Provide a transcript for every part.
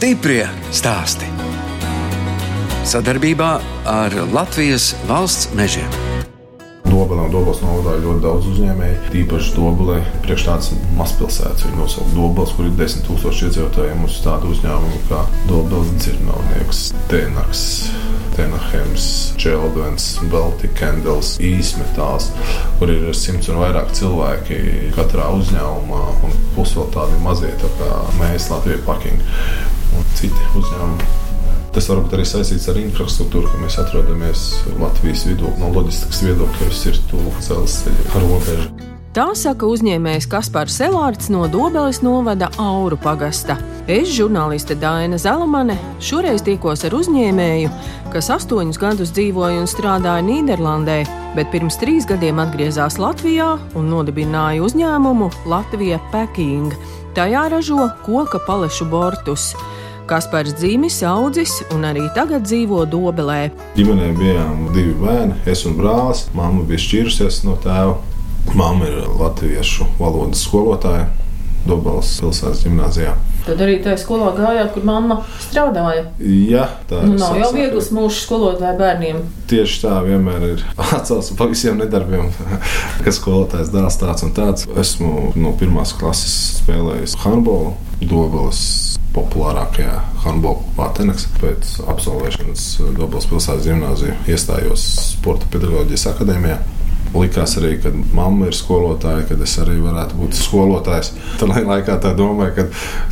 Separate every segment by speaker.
Speaker 1: Stiprie stāsti. Sadarbībā ar Latvijas valsts mežiem.
Speaker 2: Dobelē un Dobelas novadā ir ļoti daudz uzņēmēju. Tīpaši Dobelē, priekš tādas mazpilsētas, ir nosaukt Dobelas, kur ir 10 000 iedzīvotāji. Mums ir tāda uzņēmuma kā Dobelas dzirnavnieks, Tenaks. Tenahems, Čeldens, Baltic Candles, īsmetāls, kur ir simts un vairāk cilvēki katrā uzņēmumā, un plus vēl tādi mazie tā kā mēs Latvijas parking un citi uzņēmumi. Tas varbūt arī saistīts ar infrastruktūru, ka mēs atrodamies Latvijas vidū. No loģistikas viedokļa tas ir tuvu dzelzceļa robežai.
Speaker 3: Tā saka uzņēmējs Kaspars Selārds no Dobeles novada Auru pagasta. Es, žurnāliste Dāna Zalamane, šoreiz tikos ar uzņēmēju, kas astoņus gadus dzīvoja un strādāja Nīderlandē, bet pirms trīs gadiem atgriezās Latvijā un nodibināja uzņēmumu Latvija Packing. Tajā ražo koka palešu bortus. Kaspars dzīvis, audzis un arī tagad dzīvo Dobelē.
Speaker 2: Ģimenē bijām divi bērni, es un brālis. Māma bija šķīrusies no tēva. Māma ir latviešu valodas skolotāja Dobelas pilsētas gimnājā.
Speaker 3: Tad arī tajā skolā gājāt, kur mamma strādāja.
Speaker 2: Jā, tā
Speaker 3: nu, nav jau viegls mūžs skolotāja bērniem.
Speaker 2: Tieši tā vienmēr ir atcelts pa visiem nedarbiem, kas skolotājs dara tāds un tāds. Esmu no pirmās klases spēlējis handbolu Dobelas populārākajā handbola Latvijas. Pēc absolvēšanas Dobelas pilsētas gimnājā iestājos Sporta pedagoģijas akadēmijā. Likās arī, ka mamma ir skolotāja, kad es arī varētu būt skolotājs. Tad laikā tā domāju, ka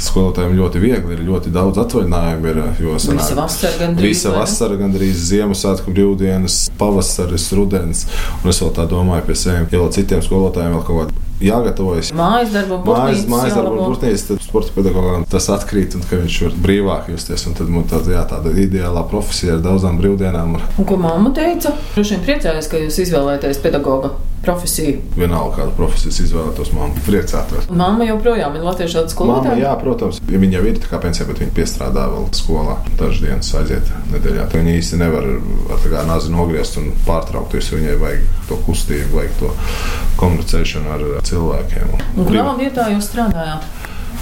Speaker 2: skolotājiem ļoti viegli ir ļoti daudz atvaļinājumu. Ir,
Speaker 3: jo sanāk, visa vasara gandrīz.
Speaker 2: Visa vasara gandrīz Ziemassvētku brīvdienas, pavasaris, rudens. Un es vēl tā domāju pie sevis, ja citiem skolotājiem vēl kaut kādā jāgatavojas.
Speaker 3: Mājas darba,
Speaker 2: mājas, mājas darba un būtnīs, tad sporta pedagogam tas atkrīt un ka viņš var brīvāk justies. Un tad mums tāda, jā, tāda ideālā profesija ar daudzām brīvdienām.
Speaker 3: Un ko mamma teica? Droši vien priecājās, ka jūs izvēlēties pedagoga profesiju.
Speaker 2: Vienalga, kādu profesiju izvēlētos, man priecātos.
Speaker 3: Mamma joprojām ir latviešu skolotāja.
Speaker 2: Jā, protams, ja viņa jau ir tā kā pensija, bet viņa piestrādā vēl skolā. Dažas dienas aiziet nedēļā. Tā viņa īsti nevar ar nazi nogriezt un pārtraukt, jo viņai vajag to kustību, vajag to komunicēšanu ar cilvēkiem.
Speaker 3: Un kurā vietā jūs strādājāt?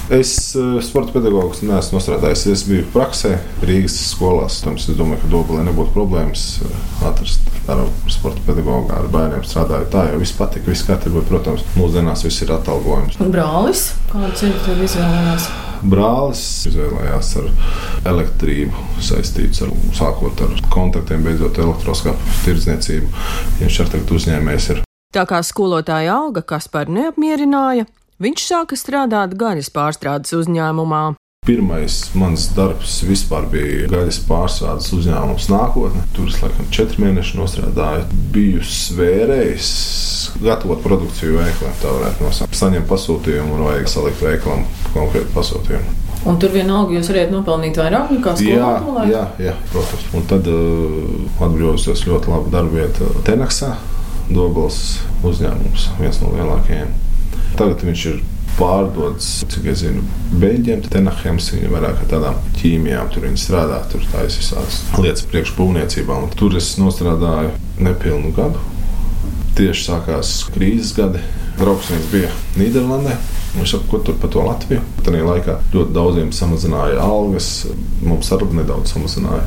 Speaker 2: Es uh, sporta pedagogs neesmu strādājis. Es biju praksē Rīgas skolās. Tāpēc es domāju, ka Dobelē nebūtu problēmas uh, atrast darbu par sporta pedagogu. Ar bērniem strādāju tā, jo viss patika, viss kārtībā. Protams, mūsdienās viss ir atalgojums.
Speaker 3: Brālis, kādu ceļu tev izvēlējās?
Speaker 2: Brālis izvēlējās ar elektrību saistīts ar sākot ar kontaktiem, beidzot elektroskāpu tirdzniecību. Viņš ar tagad uzņēmējs ir.
Speaker 3: Tā kā skolotāja alga Kaspar neapmierināja, Viņš sāka strādāt gaļas pārstrādes uzņēmumā.
Speaker 2: Pirmais mans darbs vispār bija gaļas pārstrādes uzņēmums nākotnē. Tur es laikam četri mēneši strādāju. Biju svērējis, gatavot produkciju veikliem, tā varētu nosaukt. Saņemt pasūtījumu un vajag salikt veiklam konkrētu pasūtījumu.
Speaker 3: Un tur vienalga jūs varētu nopelnīt vairāk nekā
Speaker 2: skolā? Jā, jā, jā, protams. Un tad uh, atbrīvojos ļoti labu darbu vietu Tenaksā, Dobels uzņēmums, viens no lielākajiem. Tagad viņš ir pārdodas, cik es zinu, beigļiem. Tenahems viņa vairāk ar tādām ķīmijām tur strādā, tur taisa visādas lietas priekšbūvniecībā. Tur es nostrādāju nepilnu gadu. Tieši sākās krīzes gadi. Draugs viens bija Nīderlandē. Viņš saka, ko tur par to Latviju? Tajā laikā ļoti daudziem samazināja algas, mums arī nedaudz samazināja.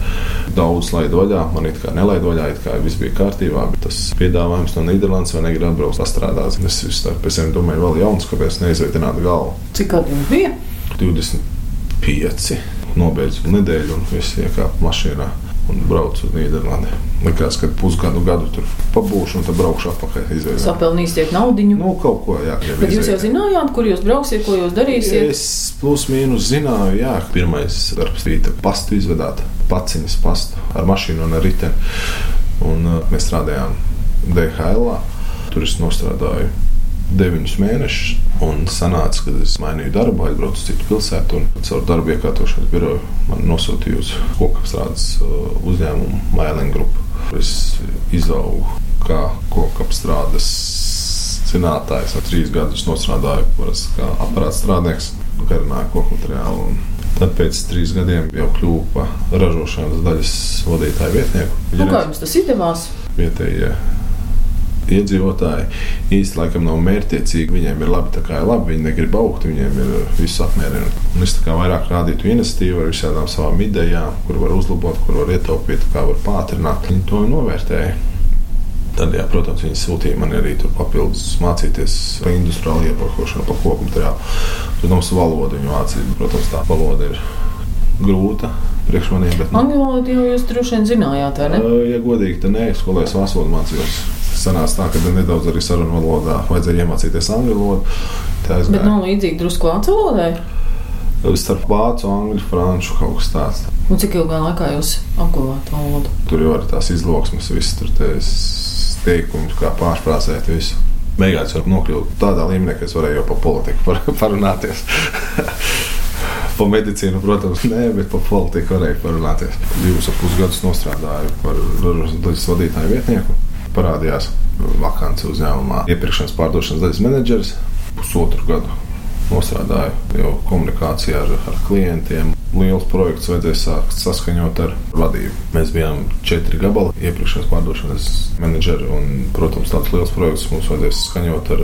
Speaker 2: Daudz laidu vaļā, man it kā nelaidu vaļā, it kā viss bija kārtībā, bet tas piedāvājums no Nīderlandes vai negrib atbraukt pastrādāt. Es visu tam domāju, vēl jauns, kāpēc neizveicināt galvu.
Speaker 3: Cik gadi jums bija?
Speaker 2: 25. Nobeidzu nedēļu un viss iekāpa mašīnā un braucu uz Nīderlandi. Likās, ka pusgadu gadu tur pabūšu un tad braukšu atpakaļ. Izvēlēt.
Speaker 3: Sapelnīsiet naudu.
Speaker 2: Nu, kaut ko, jā.
Speaker 3: Bet izvēlēt. jūs jau zinājāt, kur jūs brauksiet, ko jūs darīsiet?
Speaker 2: Es plus mīnus zināju, jā. Pirmais darbs bija pastu izvedāt, paciņas pastu ar mašīnu un ar riteni. Un uh, mēs strādājām DHL. Tur es nostrādāju deviņus mēnešus. Un sanāca, kad es mainīju darbu, aizbraucu uz citu pilsētu un caur darbu iekārtošanas biroju man nosūtīja uz kokapstrādes uh, uzņēmumu Mailing Group. Es izaugu kā kokapstrādes zinātājs. Trīs gadus strādāju kā aparāts strādnieks, garināju koku materiālu. Tad pēc trīs gadiem jau kļuvu par ražošanas daļas vadītāju vietnieku.
Speaker 3: Nu, kā jums tas izdevās?
Speaker 2: Vietējie iedzīvotāji īsti laikam nav mērķtiecīgi. Viņiem ir labi, tā kā ir labi, viņi negrib augt, viņiem ir viss apmierina. Un es tā kā vairāk rādītu iniciatīvu ar visādām savām idejām, kur var uzlabot, kur var ietaupīt, kā var pātrināt. Viņi to novērtēja. Tad, jā, protams, viņi sūtīja man arī papildus mācīties par industriālu iepakošanu, par koku materiālu. Protams, valodu viņi mācīja. Protams, tā valoda ir grūta priekš maniem. Bet,
Speaker 3: nu, Angļu valodu jau jūs droši vien zinājāt, vai ne?
Speaker 2: Ja godīgi, tad nē, skolēs vācu mācījos. Sanāca tā, ka nedaudz arī sarunu valodā vajadzēja iemācīties angļu valodu.
Speaker 3: Bet nav līdzīgi drusku vācu valodai?
Speaker 2: Starp vācu, angļu, franču kaut kas tāds.
Speaker 3: Un cik ilgā laikā jūs apguvāt valodu?
Speaker 2: Tur jau ir tās izloksmes, visas tur teikumus, kā pārspēlēt visu. Beigās var nokļūt tādā līmenī, ka es varēju jau par politiku par, parunāties. par medicīnu, protams, nē, bet par politiku varēju parunāties. Divus ap pusgadus nostrādāju par daļas vadītāju vietnieku. Parādījās vakants uzņēmumā, iepirkšanas pārdošanas daļas menedžeris pusotru gadu nostrādāju jau komunikācijā ar, ar klientiem. Liels projekts vajadzēja sākt saskaņot ar vadību. Mēs bijām četri gabali, iepirkšanas pārdošanas menedžeri, un, protams, tāds liels projekts mums vajadzēja saskaņot ar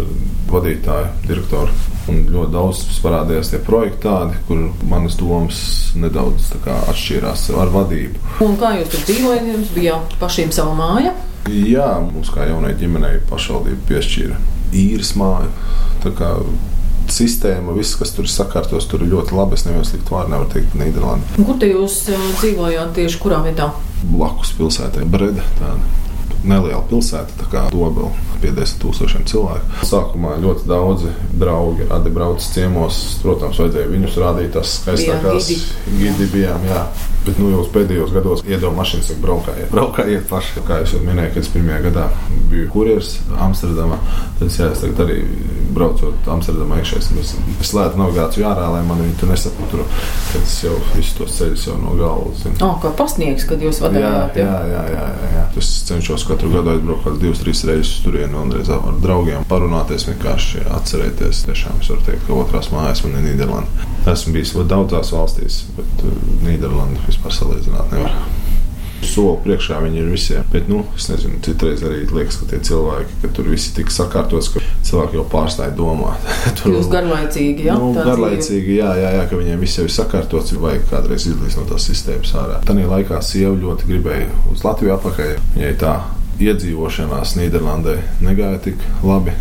Speaker 2: vadītāju, direktoru. Un ļoti daudz parādījās tie projekti, tādi, kur manas domas nedaudz atšķīrās ar vadību.
Speaker 3: Un kā jūs tur dzīvojat? Jums bija pašiem sava māja?
Speaker 2: Jā, mums kā jaunai ģimenei pašvaldība piešķīra īres māju sistēma, viss, kas tur ir sakārtos, tur ir ļoti labi. Es nevienu sliktu vārdu nevaru teikt par Nīderlandi.
Speaker 3: Kur te jūs dzīvojāt tieši kurā vietā?
Speaker 2: Blakus pilsētai Breda. Tāda neliela pilsēta, kā Dobela, 50 tūkstošiem cilvēku. Sākumā ļoti daudzi draugi radi brauc ciemos. Protams, vajadzēja viņus rādīt tās skaistākās gidi bijām. Jā. Bet nu, jau pēdējos gados iedod mašīnas, ka braukājiet, braukājiet paši. Kā jau minēju, kad es pirmajā gadā biju kurjeris Amsterdamā, tad es, jā, es tagad arī braucot Amsterdamā iekšā. Es, es lētu navigāciju ārā, lai man viņi tur nesaputuru. Tad es jau visus tos ceļus jau no galvas zinu.
Speaker 3: Oh, kā pasniegs, kad jūs vadījāt?
Speaker 2: Jā, jā, jā, jā, jā. Es cenšos katru gadu aizbraukt kaut divas, trīs reizes turienu un reiz ar draugiem parunāties, vienkārši atcerēties. Tiešām es varu teikt, ka otrās mājas man ir Nīderlanda. Esmu bijis daudzās valstīs, bet uh, Nīderlanda vispār salīdzināt nevar. Soli priekšā viņi ir visiem. Bet, nu, es nezinu, citreiz arī liekas, ka tie cilvēki, ka tur viss tik sakārtots, ka cilvēki jau pārstāja domāt.
Speaker 3: tur jūs garlaicīgi, jā?
Speaker 2: Nu, garlaicīgi, jā, jā, jā, ka viņiem viss jau ir sakārtots, vai kādreiz izlīst no tās sistēmas ārā. Tanī laikā sieva ļoti gribēja uz Latviju atpakaļ. Viņai tā iedzīvošanās Nīderlandē negāja tik labi.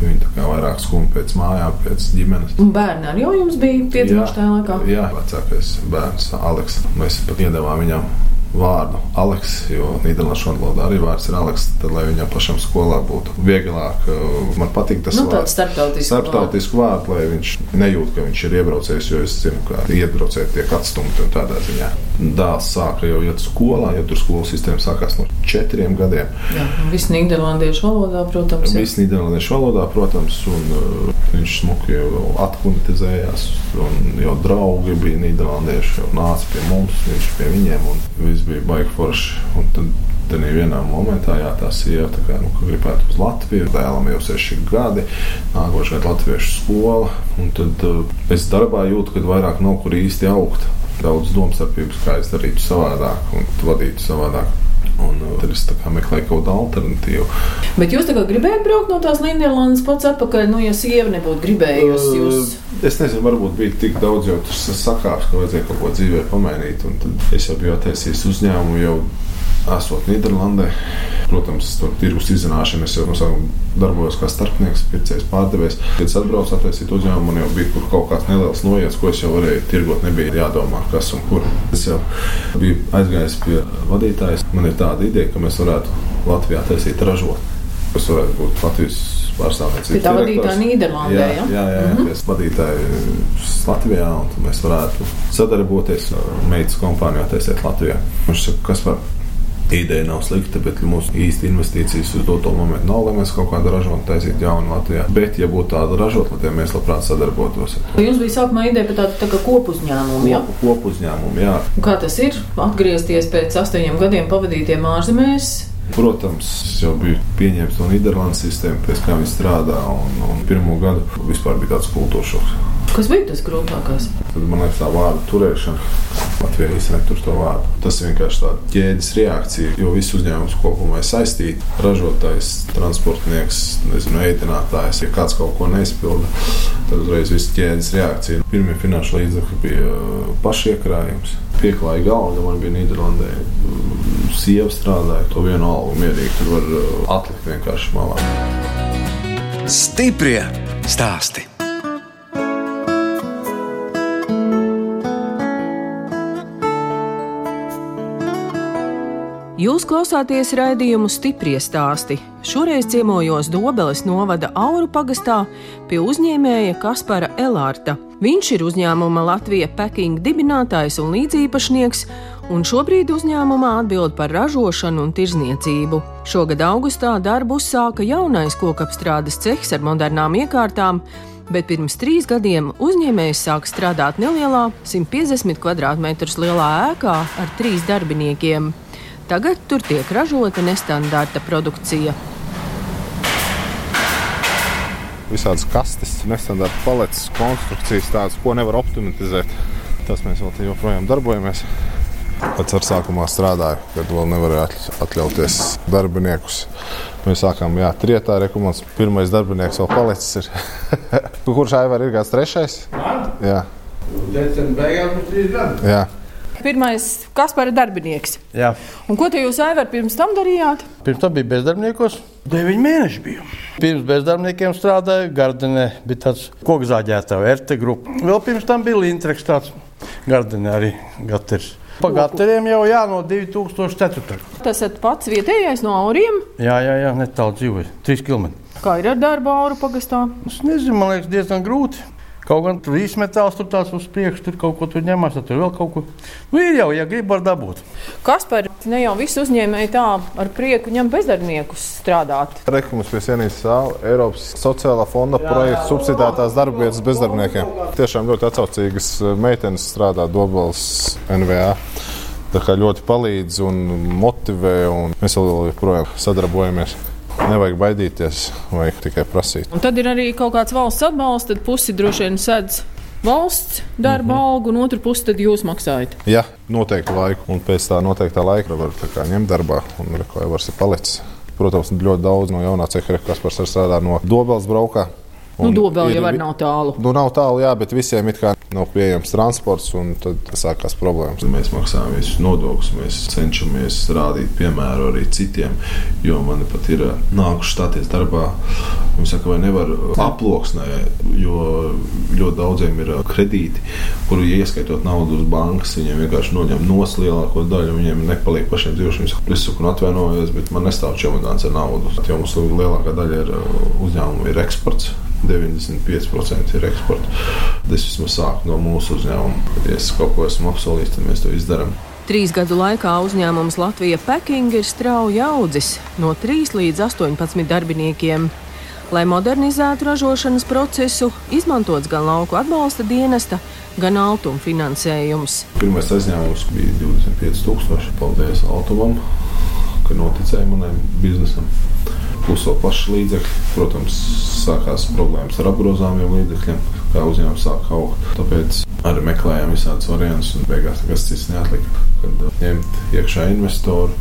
Speaker 2: Viņa tā kā vairāk skumja pēc mājām, pēc ģimenes.
Speaker 3: Un bērni arī jau jums bija piedzimuši tajā laikā?
Speaker 2: Jā, vecākais bērns Aleks. Mēs pat iedavām viņam vārdu Aleks, jo Nīderlandiešu valodā arī vārds ir Aleks. Tad, lai viņam pašam skolā būtu vieglāk, uh, man patīk tas
Speaker 3: nu, vārds. Starptautisku,
Speaker 2: starptautisku vārdu, lai viņš nejūt, ka viņš ir iebraucējis, jo es zinu, ka iebraucēji tiek atstumti un tādā ziņā. Dēls sāka jau iet skolā, jo tur skolas sistēma sākās no četriem gadiem.
Speaker 3: Jā, viss Nīderlandiešu valodā, protams.
Speaker 2: Viss Nīderlandiešu valodā, protams, un uh, viņš smuki jau atklimatizējās, un jau draugi bija Nīderlandieši, jau nāca pie mums, viņš pie viņiem. Un, viss bija baigi forši. Un tad tad vienā momentā, jā, tā sieva tā kā, nu, gribētu uz Latviju. Dēlam jau seši gadi, nākošais gada latviešu skola. Tad uh, es darbā jūtu, ka vairāk nav kur īsti augt. Daudz domstarpības, kā es darītu savādāk un vadītu savādāk. Un uh, tad es meklēju kaut kādu alternatīvu.
Speaker 3: Bet jūs gribējāt braukt no tās Nīderlandes pats atpakaļ, nu, ja sieva nebūtu gribējusi. Jūs...
Speaker 2: Uh, es nezinu, varbūt bija tik daudz jau tas sakāps, ka vajadzēja kaut ko dzīvē pamainīt. Un tad es jau biju attaisījis uzņēmumu jau esot Nīderlandē. Protams, tur tirgus izzināšana. Es jau no sākuma darbojos kā starpnieks, pircējs, pārdevējs. Kad es atbraucu attaisīt uzņēmumu, man jau bija kaut kāds neliels noiets, ko es jau varēju tirgot. Nebija jādomā, kas un kur. Es jau biju aizgājis pie vadītājas. Man ir tāda ideja, ka mēs varētu Latvijā taisīt ražot. Tas varētu būt Latvijas pārstāvniecības.
Speaker 3: Tā vadītāja Nīderlandē. Jā,
Speaker 2: jā, jā, jā mm -hmm. vadītāji Latvijā, un mēs varētu sadarboties ar meitas kompāniju attīstīt Latvijā. Viņš saka, kas var ideja nav slikta, bet mūsu īsti investīcijas uz doto momentu nav, lai mēs kaut kādu ražotni taisītu jaunu Latvijā. Bet, ja būtu tāda ražotne, mēs labprāt sadarbotos.
Speaker 3: Jums bija sākumā ideja par tādu tā kopu uzņēmumu. Jā,
Speaker 2: kopu uzņēmumu. Jā.
Speaker 3: Kā tas ir? Atgriezties pēc astoņiem gadiem pavadītiem ārzemēs.
Speaker 2: Protams, jau biju pieņemts no Nīderlandes sistēmas, pēc kā viņi strādā. Un, un pirmo gadu vispār bija tāds kultūras šoks.
Speaker 3: Kas bija tas grūtākais?
Speaker 2: Tad man liekas, tā vārda turēšana Latvijā īstenībā tur to vārdu. Tas vienkārši tāds ķēdes reakcija, jo viss uzņēmums kopumā ir saistīts. Ražotājs, transportnieks, nezinu, ēdinātājs, ja kāds kaut ko neizpilda, tad uzreiz viss ķēdes reakcija. Pirmie finanšu līdzekļi bija uh, pašiekrājums. Pieklājīga alga man bija Nīderlandē. Sieva strādāja to vienu algu mierīgi. Tur var uh, atlikt vienkārši malā.
Speaker 1: Stiprie stāsti.
Speaker 3: Jūs klausāties raidījumu stipri stāstī. Šoreiz ciemojos Dobeles novada Auru pagastā pie uzņēmēja Kaspara Elārta. Viņš ir uzņēmuma Latvija Peking dibinātājs un līdzīpašnieks, un šobrīd uzņēmumā atbild par ražošanu un tirzniecību. Šogad augustā darbu uzsāka jaunais kokapstrādes cehs ar modernām iekārtām, bet pirms trīs gadiem uzņēmējs sāk strādāt nelielā, 150 km2 lielā ēkā ar trīs darbiniekiem. Tagad tur tiek ražota nestandarta produkcija.
Speaker 2: Visādas kastes, nestandarta paletes, konstrukcijas, tādas, ko nevar optimizēt. Tas mēs vēl joprojām darbojamies. Pats ar sākumā strādāju, kad vēl nevarēja atļauties darbiniekus. Mēs sākām, jā, trietā rekomendācijas. Pirmais darbinieks vēl palicis. Kurš aivar ir kāds trešais? Jā.
Speaker 4: Decembrī beigās mums trīs gadi.
Speaker 3: Pirmais, kas par darbinieks?
Speaker 4: Jā.
Speaker 3: Un ko te jūs, Aivar, pirms tam darījāt?
Speaker 4: Pirms tam bija bezdarbniekos. Deviņi mēneši biju. Pirms bezdarbniekiem strādāju Gardenē, bija tāds kokzāģētāja, RT grupa. Vēl pirms tam bija Lintreks tāds Gardenē arī gaters. Pa gateriem jau jā, no 2004.
Speaker 3: Tas esat pats vietējais no auriem.
Speaker 4: Jā, jā, jā netālu dzīvoju. 3 km.
Speaker 3: Kā ir ar darbu auru pagastā?
Speaker 4: Es nezinu, man liekas, diezgan grūti. Kaut gan tur izmetāls, tur tāds uz priekšu, tur kaut ko tur ņemās, tur vēl kaut ko. Nu, ir jau, ja grib, var dabūt.
Speaker 3: Kas par ne jau visu uzņēmēju tā ar prieku ņem bezdarbniekus strādāt?
Speaker 2: Rekums pie sienijas sāla Eiropas sociālā fonda projekta subsidētās darbvietas bezdarbniekiem. Tiešām ļoti atsaucīgas meitenes strādā Dobelas NVA. Tā kā ļoti palīdz un motivē, un mēs vēl joprojām sadarbojamies. Nevajag baidīties, vajag tikai prasīt.
Speaker 3: Un tad ir arī kaut kāds valsts atbalsts, tad pusi droši vien sedz valsts darba mm -hmm. algu, un otru pusi tad jūs maksājat.
Speaker 2: Jā, noteikti laiku, un pēc tā noteiktā laika var ņemt darbā, un ko jau var palicis. Protams, ļoti daudz no jaunā ceha, kas par strādā no Dobelas braukā.
Speaker 3: Nu, Dobela jau nav tālu.
Speaker 2: Nu, nav tālu, jā, bet visiem it kā nav pieejams transports, un tad sākās problēmas. Mēs maksājam visus nodokļus, mēs cenšamies rādīt piemēru arī citiem, jo man pat ir nākuši stāties darbā. Viņi saka, vai nevar aploksnē, jo ļoti daudziem ir kredīti, kuru ieskaitot naudu uz bankas, viņiem vienkārši noņem nos lielāko daļu, viņiem nepaliek pašiem dzīvošanas. Es saku, atvainojos, bet man nestāv čemodāns ar naudu, jo mums lielākā daļa ir uzņēmumu ir eksports. 95% ir eksporta. Es vismaz sāku no mūsu uzņēmuma. Ja es kaut ko esmu apsolījis, tad mēs to izdarām.
Speaker 3: Trīs gadu laikā uzņēmums Latvija Peking ir strauji audzis no 3 līdz 18 darbiniekiem. Lai modernizētu ražošanas procesu, izmantots gan lauku atbalsta dienesta, gan altuma finansējums.
Speaker 2: Pirmais aizņēmums bija 25,000. Paldies Altumam, ka noticēja manai biznesam plus vēl paši līdzekļi. Protams, sākās problēmas ar apgrozāmiem līdzekļiem, kā uzņēmums sāk augt. Tāpēc arī meklējām visādus variantus, un beigās nekas cits neatlika. Kad uh, ņemt iekšā investoru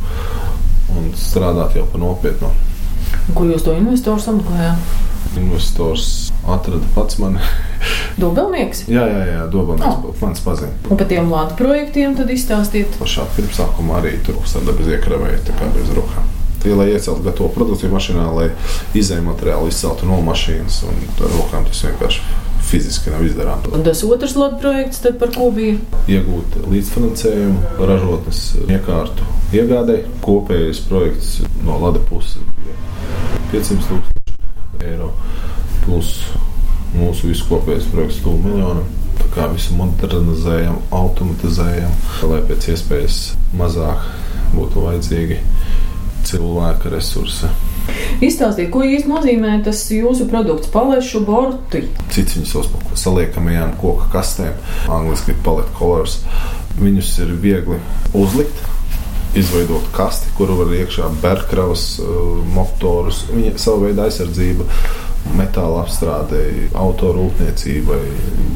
Speaker 2: un strādāt jau par nopietnu.
Speaker 3: Ko jūs to investoru sameklējāt?
Speaker 2: Investors atrada pats mani.
Speaker 3: Dobelnieks?
Speaker 2: jā, jā, jā Dobelnieks oh. mans pazina.
Speaker 3: Un par tiem lātu projektiem tad izstāstiet?
Speaker 2: Pašā pirmsākumā arī tur bez iekravēja, tā kā bez rokām. Tie, lai ieceltu gatavo produkciju mašīnā, lai izējuma materiālu izceltu no mašīnas. Un ar rokām tas vienkārši fiziski nav izdarāms.
Speaker 3: Un tas otrs logs projekts, par ko bija?
Speaker 2: Iegūt līdzfinansējumu, ražotnes iekārtu iegādē. Kopējais projekts no Lada puses - 500 tūkstoši eiro. Plus mūsu viskopējais projekts - 2 miljonu. Tā kā visu modernizējam, automatizējam, lai pēc iespējas mazāk būtu vajadzīgi cilvēka resursi.
Speaker 3: Izstāstiet, ko īsti nozīmē tas jūsu produkts, palešu borti.
Speaker 2: Cits viņus par saliekamajām koku kastēm, angļuiski palette colors. Viņus ir viegli uzlikt. Izveidot kasti, kuru var iekšā bērkravas, uh, motorus. Viņa ir sava veida aizsardzība metāla apstrādei, autorūpniecībai,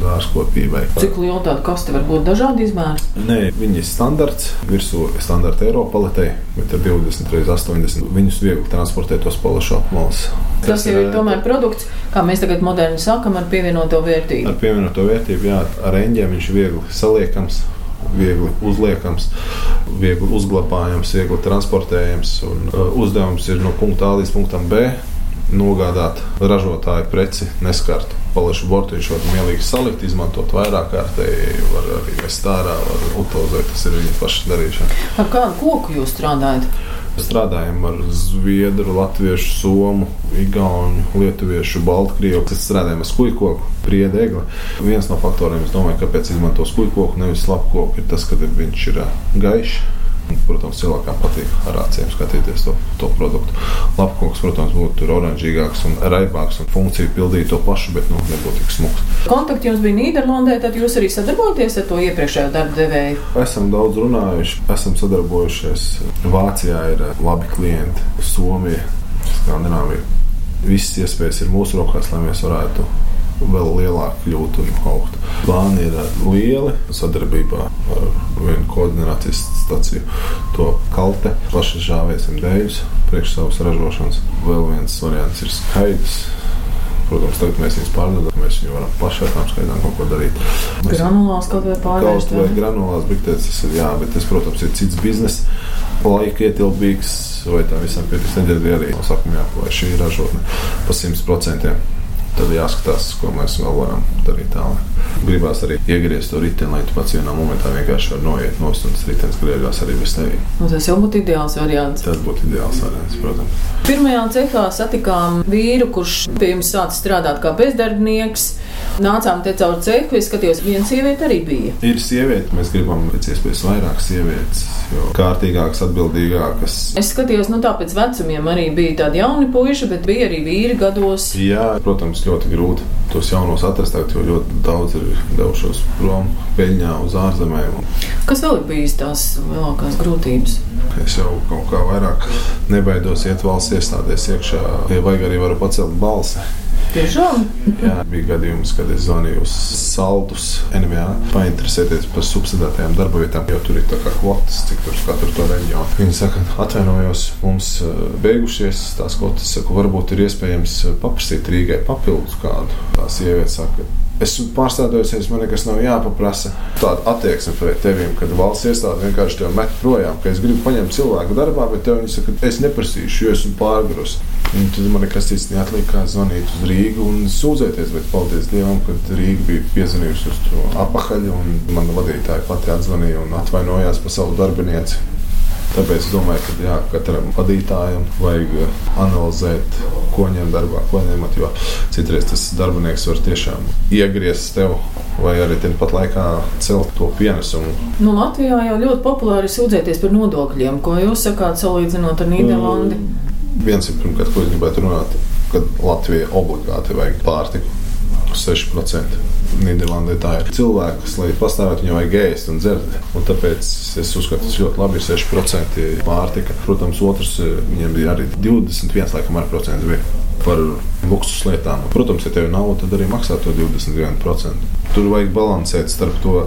Speaker 2: dārzkopībai.
Speaker 3: Cik liela tāda kaste var būt dažādi izmēri?
Speaker 2: Nē, viņi ir standarts, virsū ir standarta Eiropa paletē, bet ar 20 x 80 viņus viegli transportēt uz palašu apmales.
Speaker 3: Tas jau ir tomēr produkts, kā mēs tagad moderni sakam, ar pievienoto vērtību.
Speaker 2: Ar pievienoto vērtību, jā, ar eņģiem viņš ir viegli saliekams, viegli uzliekams, viegli uzglabājams, viegli transportējams. Un, uh, uzdevums ir no punkta A līdz punktam B nogādāt ražotāju preci neskartu. Palašu bortiņš var mielīgi salikt, izmantot vairāk kārtēji, var arī vest ārā, var utilizēt. Tas ir viņa paša darīšana.
Speaker 3: Ar kādu koku jūs strādājat?
Speaker 2: Strādājam ar zviedru, latviešu, somu, igaunu, lietuviešu, baltkrievu. Mēs strādājam ar skūjkoku, priedēgli. Viens no faktoriem, domāju, kāpēc izmanto skūjkoku, nevis lapkoku, ir tas, ka viņš ir gaišs Protams, cilvēkam patīk ar acīm skatīties to, to produktu. Lapkoks, protams, būtu oranžīgāks un raibāks un funkcija pildītu to pašu, bet nu, nebūtu tik smuks.
Speaker 3: Kontakti jums bija Nīderlandē, tad jūs arī sadarbojaties ar to iepriekšējo darba devēju?
Speaker 2: Esam daudz runājuši, esam sadarbojušies. Vācijā ir labi klienti, Somija, Skandināvija. Visas iespējas ir mūsu rokās, lai mēs varētu vēl lielāka kļūt un augt. Plāni ir lieli sadarbībā ar vienu koordinācijas staciju, to kalte, paši žāvēsim dēļus priekš savas ražošanas. Vēl viens variants ir skaidrs. Protams, tagad mēs viņus pārdodam, mēs viņu varam paši ar tām skaidrām kaut ko darīt.
Speaker 3: Mēs granulās kaut vai pārvērst.
Speaker 2: Kaut vai granulās, biktēs, tas ir jā, bet tas, protams, ir cits biznes, laika ietilpīgs, vai tā visam pietiks nedēļa arī. Sakam, jā, vai šī ražotne pa 100% tad jāskatās, ko mēs vēl varam darīt tālāk. Gribās arī iegriezt to riteni, lai tu pats vienā momentā vienkārši var noiet no tas ritenis griežās arī bez tevis.
Speaker 3: Nu, tas jau būtu ideāls variants.
Speaker 2: Tas būtu ideāls variants, protams.
Speaker 3: Pirmajā cehā satikām vīru, kurš pie jums sācis strādāt kā bezdarbnieks. Nācām te caur cehu, es skatījos, viena sieviete arī bija.
Speaker 2: Ir sieviete, mēs gribam pēc iespējas vairāk sievietes, jo kārtīgākas, atbildīgākas.
Speaker 3: Es skatījos, nu tā pēc vecumiem arī bija tādi jauni puiši, bet bija arī vīri gados.
Speaker 2: Jā, protams, ļoti grūti tos jaunos atrast, jo ļoti daudz ir devušos prom peļņā uz ārzemēm.
Speaker 3: Kas vēl ir bijis tās lielākās grūtības?
Speaker 2: Es jau kaut kā vairāk nebaidos iet valsts iestādēs iekšā, ja vajag arī varu pacelt balsi.
Speaker 3: Tiešām?
Speaker 2: Jā, bija gadījums, kad es zvanīju uz Saldus NVA, painteresēties par subsidētajām darba vietām, jo tur ir tā kā kvotas, cik tur katru to reģionu. Viņi saka, atvainojos, mums eh, beigušies tās kvotas, saku, varbūt ir iespējams eh, paprasīt Rīgai papildus kādu. Tā sieviete saka, esmu pārstādojusies, man nekas nav jāpaprasa. Tāda attieksme pret tevi, kad valsts iestāde vienkārši te met projām, ka es gribu paņemt cilvēku darbā, bet tev viņi saka, es neprasīšu, jo esmu pārgrus. Un tad man nekas cits neatlika, kā zvanīt uz Rīgu un sūdzēties, bet paldies Dievam, ka Rīga bija piezvanījusi uz to apakaļ, un mana vadītāja pati atzvanīja un atvainojās par savu darbinieci. Tāpēc es domāju, ka jā, katram vadītājam vajag analizēt, ko ņemt darbā, ko neņemt. Jo citreiz tas darbinieks var tiešām iegriezt tev. Vai arī tāpat laikā celt to pienesumu.
Speaker 3: Nu, Latvijā jau ļoti populāri sūdzēties par nodokļiem. Ko jūs sakāt, salīdzinot ar Nīderlandi?
Speaker 2: Mm, viens ir pirmkārt, ko es gribētu runāt, kad Latvijai obligāti vajag pārtiku 6%. Nīderlandē tā ir. Cilvēks, lai pastāvētu, viņam vajag ēst un dzert. Un tāpēc es uzskatu, tas ļoti labi ir 6% pārtika. Protams, otrs viņiem bija arī 21% bija par luksus lietām. Protams, ja tev nav, tad arī maksā to 21%. Tur vajag balansēt starp to,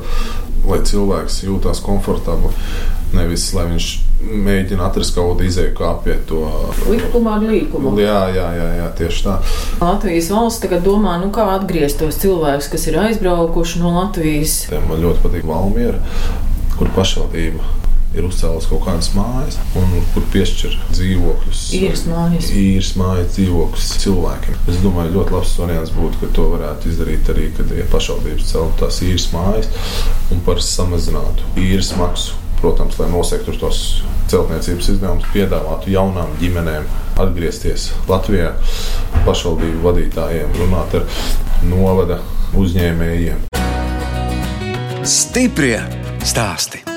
Speaker 2: lai cilvēks jūtas komfortabli, nevis lai viņš mēģina atrast kaut kādu izēju, kā apiet to
Speaker 3: likumu ar līkumu.
Speaker 2: Jā, jā, jā, jā, tieši tā.
Speaker 3: Latvijas valsts tagad domā, nu, kā atgriezt tos cilvēkus, kas ir aizbraukuši no Latvijas.
Speaker 2: Man ļoti patīk Valmiera, kur pašvaldība ir uzcēlus kaut kādas mājas, un kur piešķir dzīvokļus.
Speaker 3: Īres mājas.
Speaker 2: Īres mājas dzīvokļus cilvēkiem. Es domāju, ļoti labs variants būtu, ka to varētu izdarīt arī, kad ja pašvaldības celtu tās īres mājas un par samazinātu īres maksu protams, lai nosektu tos celtniecības izdevumus, piedāvātu jaunām ģimenēm atgriezties Latvijā, pašvaldību vadītājiem, runāt ar novada uzņēmējiem.
Speaker 1: Stiprie stāsti!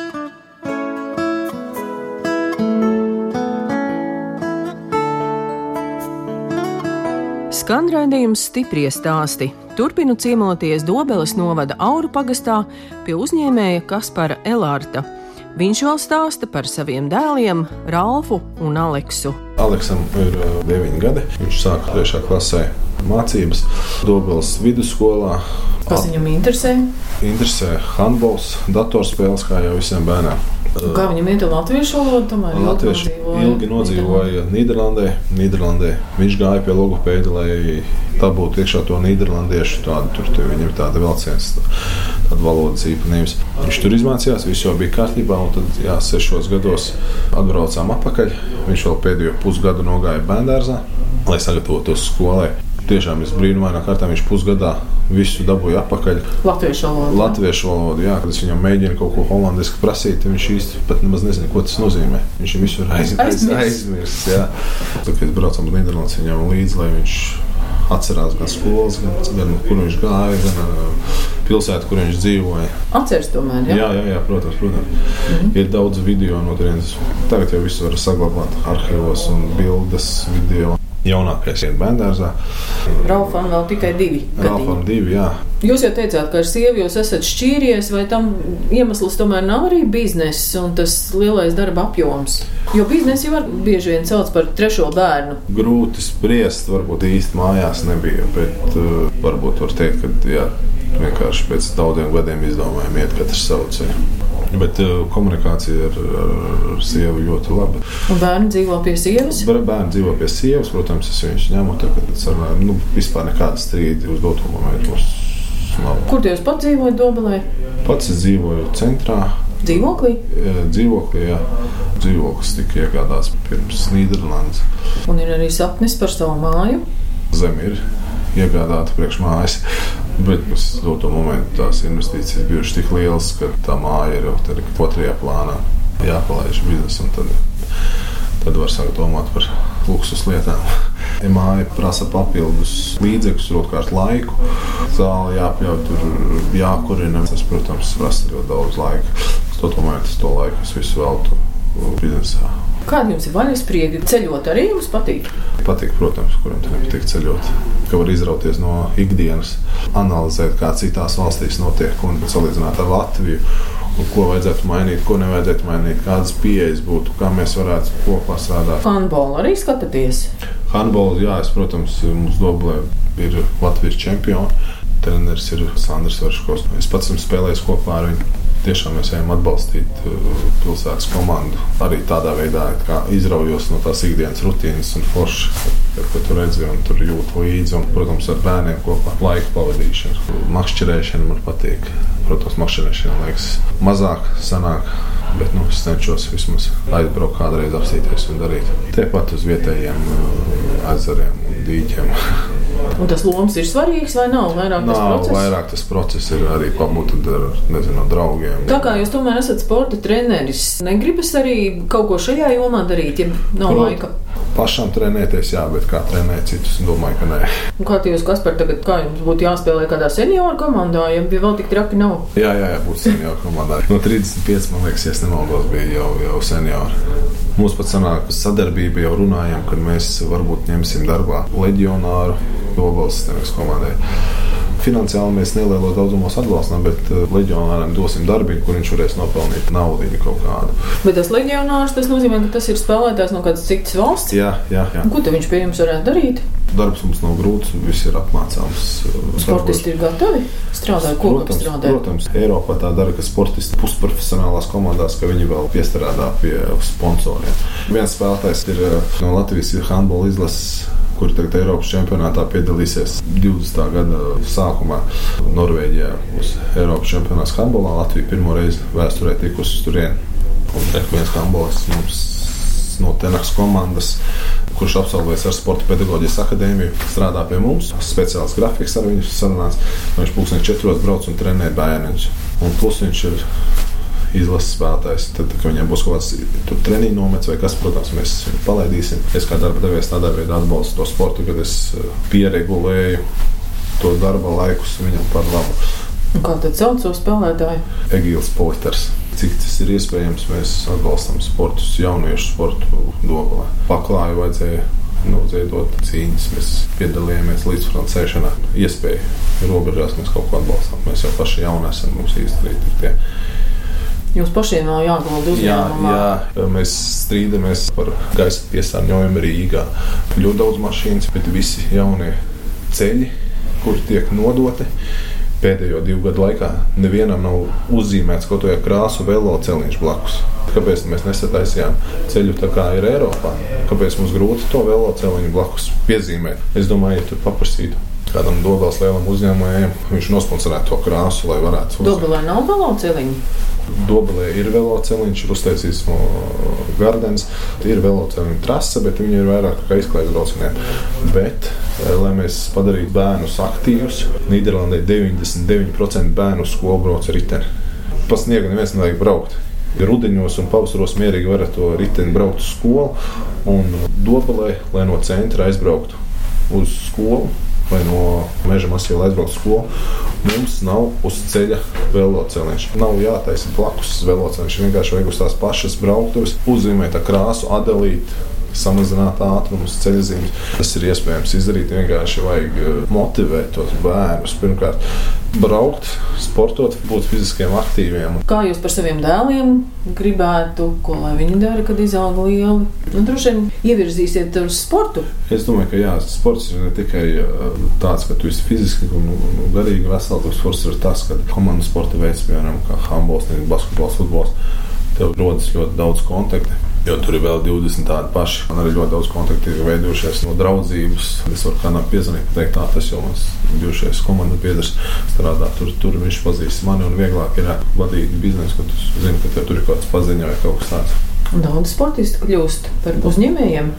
Speaker 3: Skan raidījums stipri stāsti. Turpinu ciemoties Dobeles novada Auru pagastā pie uzņēmēja Kaspara Elārta. Viņš vēl stāsta par saviem dēliem, Ralfu un Aleksu.
Speaker 2: Aleksam ir 9 uh, gadi. Viņš sāka 3. klasē mācības Dobelas vidusskolā.
Speaker 3: Kas viņam interesē?
Speaker 2: Interesē handbols, datorspēles, kā jau visiem bērniem.
Speaker 3: Kā viņam iet ar latviešu valodu?
Speaker 2: Latvieši
Speaker 3: nodzīvoja
Speaker 2: ilgi nodzīvoja Nīderlandē. Nīderlandē. Viņš gāja pie logopēda, lai dabūtu iekšā to nīderlandiešu. Tādu, tur tur viņam ir tāda vilciens, tāda valodas īpatnības. Viņš tur izmācījās, viss jau bija kārtībā. Tad, jā, sešos gados atbraucām atpakaļ. Viņš vēl pēdējo pusgadu nogāja bērngārzā, lai sagatavotos skolai. Tiešām es brīnumainā kārtā viņš pusgadā visu dabūja atpakaļ.
Speaker 3: Latviešu valodu.
Speaker 2: Latviešu valodu, jā, kad es viņam mēģinu kaut ko holandiski prasīt, viņš īsti pat nemaz nezina, ko tas nozīmē. Viņš jau visur aiz, aiz,
Speaker 3: Aizmirsis.
Speaker 2: jā. Tad, kad braucam uz Nīderlandes, viņam līdzi, lai viņš atcerās gan skolas, gan, gan kur viņš gāja, gan uh, pilsētu, kur viņš dzīvoja.
Speaker 3: Atceries tomēr, jā?
Speaker 2: Jā, jā, jā protams, protams. Mm -hmm. Ir daudz video no turienes. Tagad jau visu var saglabāt arhīvos un bildes, video. Jaunākais ir bērngārzā.
Speaker 3: Ralfam vēl tikai divi. Gadiņi.
Speaker 2: divi, jā.
Speaker 3: Jūs jau teicāt, ka ar sievu jūs esat šķīries, vai tam iemesls tomēr nav arī bizness un tas lielais darba apjoms? Jo biznesu jau bieži vien sauc par trešo bērnu.
Speaker 2: Grūti spriest, varbūt īsti mājās nebija, bet uh, varbūt var teikt, ka jā, vienkārši pēc daudziem gadiem izdomājām iet katrs savu ceļu. Bet uh, komunikācija ar, ar, ar sievu ļoti laba.
Speaker 3: Un bērni dzīvo pie sievas.
Speaker 2: Bērni dzīvo pie sievas, protams, es viņus ņemu. Tagad sarunājam, nu, vispār nekāda strīda uz doto momentu nav.
Speaker 3: Kur jūs pats dzīvojat Dobelē?
Speaker 2: Pats dzīvoju centrā,
Speaker 3: Dzīvoklī?
Speaker 2: eh, dzīvoklī. Jā. Dzīvoklis tika iegādāts pirms Nīderlandes.
Speaker 3: Un ir arī sapnis par savu māju.
Speaker 2: Zeme ir iegādāta priekš mājas. Bet uz to momentu tās investīcijas bijušas tik lielas, ka tā māja ir jau otrajā plānā. Jāpalaiž biznesa, tad, tad var sākt domāt par luksus lietām. Ja māja prasa papildus līdzekļus, otrkārt laiku, zāle jāpļauj, tur jākurina. Tas, protams, prasa ļoti daudz laika. Uz to momentu es to laiku es visu veltu biznesā.
Speaker 3: Kāda jums ir vaļaspriega? Ceļot arī jums patīk?
Speaker 2: Patīk, protams, kuram te nepatīk ceļot. Ka var izrauties no ikdienas, analizēt, kā citās valstīs notiek un salīdzināt ar Latviju. Ko vajadzētu mainīt, ko nevajadzētu mainīt, kādas pieejas būtu, kā mēs varētu kopā strādāt.
Speaker 3: Handbolu arī skatāties.
Speaker 2: Handbols, jā, es, protams, mums Doblē ir Latvijas čempioni. Treneris ir Sandrs Verškovs. Es pats esmu spēlējis kopā ar viņu. Tiešām mēs ejam atbalstīt uh, pilsētas komandu. Arī tādā veidā, izraujos no tās ikdienas rutīnas un forši, kad, kad tu redzi un tur jūti līdzi. Un, protams, ar bērniem kopā laika pavadīšana. Makšķerēšana man patīk. Protams, makšķerēšana liekas mazāk, sanāk. Bet nu, es cenšos vismaz aizbraukt kādreiz, apstīties un darīt. Tepat uz vietējiem uh, ezeriem un dīķiem.
Speaker 3: Un tas lomas ir svarīgs vai nav? Vairāk tas
Speaker 2: Nav
Speaker 3: process.
Speaker 2: vairāk tas process ir arī pabūt ar nezinu, draugiem.
Speaker 3: Tā kā jūs tomēr esat sporta treneris, negribas arī kaut ko šajā jomā darīt, ja nav
Speaker 2: Prot-
Speaker 3: laika.
Speaker 2: Pašam trenēties, jā, bet kā trenēt citus, domāju, ka nē.
Speaker 3: Un kā jūs, Kaspar, tagad, kā jums būtu jāspēlē kādā senioru komandā, ja bija vēl tik traki nav?
Speaker 2: Jā, jā, jā būs senioru komandā. No 35, man liekas, ja es nemaldos, bija jau, jau seniori. Mums pat sanāk sadarbība, jau runājam, kad mēs varbūt ņemsim darbā leģionāru sistēmas komandai. Finansiāli mēs nelielos daudzumos atbalstām, bet eh, leģionāram dosim darbu, kur viņš varēs nopelnīt naudu kaut kādu.
Speaker 3: Bet tas leģionārs, tas nozīmē, ka tas ir spēlētājs no kādas citas valsts.
Speaker 2: Jā, jā, jā.
Speaker 3: Ko viņš pie jums varētu darīt?
Speaker 2: Darbs mums nav grūts, viss ir apmācāms.
Speaker 3: Sportisti ir gatavi strādāt, kopā
Speaker 2: Protams,
Speaker 3: strādāt.
Speaker 2: protams, Eiropā tā dara, ka sportisti pusprofesionālās komandās, ka viņi vēl piestrādā pie sponsoriem. Viens spēlētājs ir eh, no Latvijas handbola izlases. Kur tagad Eiropas čempionātā piedalīsies 20. gada sākumā Norvēģijā uz Eiropas čempionāta handbolā. Latvija pirmo reizi vēsturē tikusi uz turieni. Un te viens handbolists mums no Tenaks komandas, kurš absolvēs ar Sporta pedagoģijas akadēmiju, strādā pie mums. Speciāls grafiks ar viņu sarunāts. Viņš pūksteni četros brauc un trenē bērniņus. Un plus viņš ir izlases spēlētājs. Tad, kad viņam būs kaut kāds treniņš nomets vai kas, protams, mēs viņu palaidīsim. Es kā darba devējs tādā veidā atbalstu to sportu, kad es eh, pieregulēju to darba laikus viņam par labu.
Speaker 3: Un Kā tad sauc savu spēlētāju?
Speaker 2: Egīls Poiters. Cik tas ir iespējams, mēs atbalstam sportus, jauniešu sportu dobalē. Paklāju vajadzēja noziedot cīņas, mēs piedalījāmies līdzfrancēšanā. Iespēju robežās mēs kaut ko atbalstām. Mēs jau paši jauni esam, mums īsti ir tie.
Speaker 3: Jums pašiem vēl jāgulda
Speaker 2: Jā,
Speaker 3: uzņēmumā.
Speaker 2: jā, mēs strīdamies par gaisa piesārņojumu Rīgā. Ļoti daudz mašīnas, bet visi jaunie ceļi, kur tiek nodoti. Pēdējo divu gadu laikā nevienam nav uzzīmēts kaut kāda krāsa veloceliņš blakus. Kāpēc mēs nesataisījām ceļu tā kā ir Eiropā? Kāpēc mums grūti to veloceliņu blakus piezīmēt? Es domāju, ja tur paprasītu kādam dobels lielam uzņēmējam, viņš nosponsorētu to krāsu, lai varētu.
Speaker 3: Dobelē nav veloceliņu.
Speaker 2: Dobelē ir veloceliņš, ir uztaisīts no Gardens. Ir veloceliņa trase, bet viņi ir vairāk kā izklaides braucieniem. Bet, eh, lai mēs padarītu bērnus aktīvus, Nīderlandē 99% bērnu skolu brauc ar riteni. Pa sniegu neviens nevajag braukt. Rudenos un pavasaros mierīgi varat to riteni braukt uz skolu un dobelē, lai no centra aizbrauktu uz skolu vai no meža masīva aizbraukt uz skolu. Mums nav uz ceļa veloceliņš. Nav jātaisa blakus veloceliņš. Vienkārši vajag uz tās pašas brauktuves uzzīmēt krāsu, atdalīt samazināt ātrumus, ceļzīmes. Tas ir iespējams izdarīt. Vienkārši vajag eh, motivēt tos bērnus. Pirmkārt, braukt, sportot, būt fiziskiem aktīviem.
Speaker 3: Kā jūs par saviem dēliem gribētu, ko lai viņi dara, kad izaug lieli? Nu, droši vien ievirzīsiet uz sportu.
Speaker 2: Es domāju, ka jā, sports ir ne tikai eh, tāds, ka tu esi fiziski un, garīgi vesels. Sports ir tas, ka komandu sporta veids, piemēram, kā handbols, basketbols, futbols, tev rodas ļoti daudz kontaktu Jo tur ir vēl 20 tādi paši. Man arī ļoti daudz kontaktu ir veidojušies no draudzības. Es varu kādam piezvanīt, pateikt, tā tas jau mans bijušais komandas biedrs strādā. Tur, tur viņš pazīst mani un vieglāk ir vadīt biznesu, ka tu zini, ka tev tur ir kaut kāds paziņa vai kaut kas tāds.
Speaker 3: Daudz sportistu kļūst par uzņēmējiem.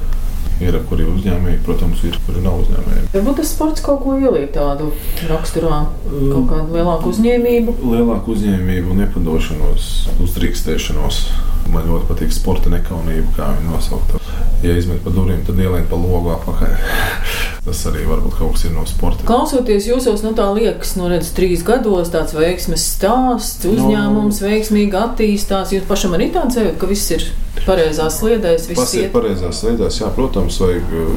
Speaker 2: Ir kuri uzņēmēji, protams, ir kuri nav uzņēmēji.
Speaker 3: Varbūt tas sports kaut ko ieliek tādu raksturā, kaut kādu lielāku uzņēmību.
Speaker 2: Lielāku uzņēmību, nepadošanos, uzdrīkstēšanos Man ļoti patīk sporta nekaunība, kā viņi nosaukt. Ja izmet pa durvīm, tad ieliek pa logu apakaļ. Tas arī varbūt kaut kas ir no sporta.
Speaker 3: Klausoties jūsos, nu tā liekas, nu redz, trīs gados tāds veiksmes stāsts, nu, uzņēmums no, veiksmīgi attīstās. Jūs pašam arī tāds jūtat, ka viss ir pareizās sliedēs, viss
Speaker 2: ir pareizās sliedēs. Jā, protams, vajag uh,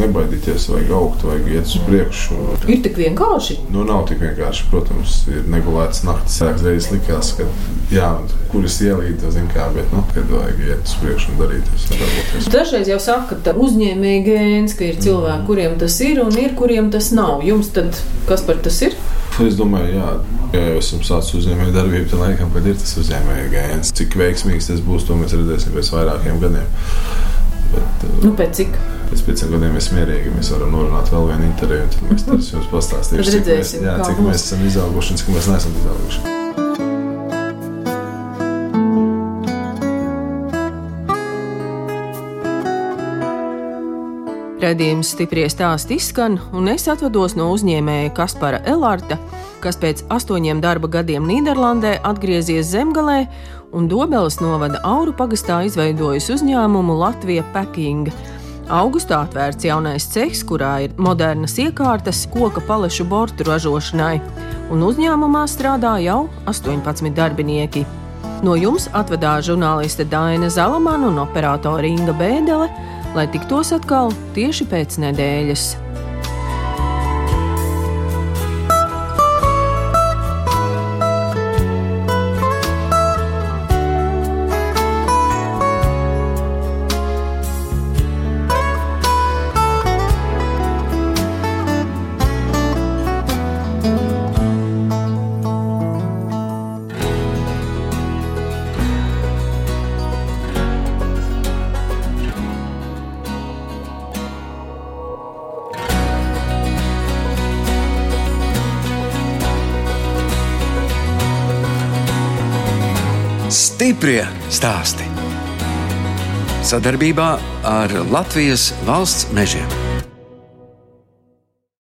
Speaker 2: nebaidīties, vajag augt, vajag iet uz priekšu.
Speaker 3: Ir tik vienkārši?
Speaker 2: Nu, nav tik vienkārši. Protams, ir negulēts naktis. Sāks reizes likās, ka jā, kuras ielīd, zin kā, bet nu, kad vajag iet uz priekšu un darīt.
Speaker 3: Dažreiz jau saka, ka uzņēmēji gēns, ka ir cilvēki, mm. kuriem tas ir un ir, kuriem tas nav. Jums tad kas par tas ir?
Speaker 2: Es domāju, jā, ja jau esam sācis uzņēmēju darbību, tad laikam, kad ir tas uzņēmēju gēns, cik veiksmīgs tas būs, to mēs redzēsim pēc vairākiem gadiem.
Speaker 3: Bet, nu, pēc cik?
Speaker 2: Pēc pieciem gadiem mēs mierīgi mēs varam norunāt vēl vienu interviju, tad mēs jums pastāstīsim,
Speaker 3: cik, mēs, jā,
Speaker 2: cik mēs esam izauguši un cik mēs neesam izauguši.
Speaker 3: Radījums stipri stāst izskan, un es atvados no uzņēmēja Kaspara Elārta, kas pēc astoņiem darba gadiem Nīderlandē atgriezies zemgalē un Dobeles novada Auru pagastā izveidojis uzņēmumu Latvija Packing. Augustā atvērts jaunais cehs, kurā ir modernas iekārtas koka palešu bortu ražošanai, un uzņēmumā strādā jau 18 darbinieki. No jums atvedās žurnāliste Daina Zalamana un operātore Inga Bēdele lai tiktos atkal tieši pēc nedēļas.
Speaker 1: Stāsti. Sadarbībā ar Latvijas valsts mežiem.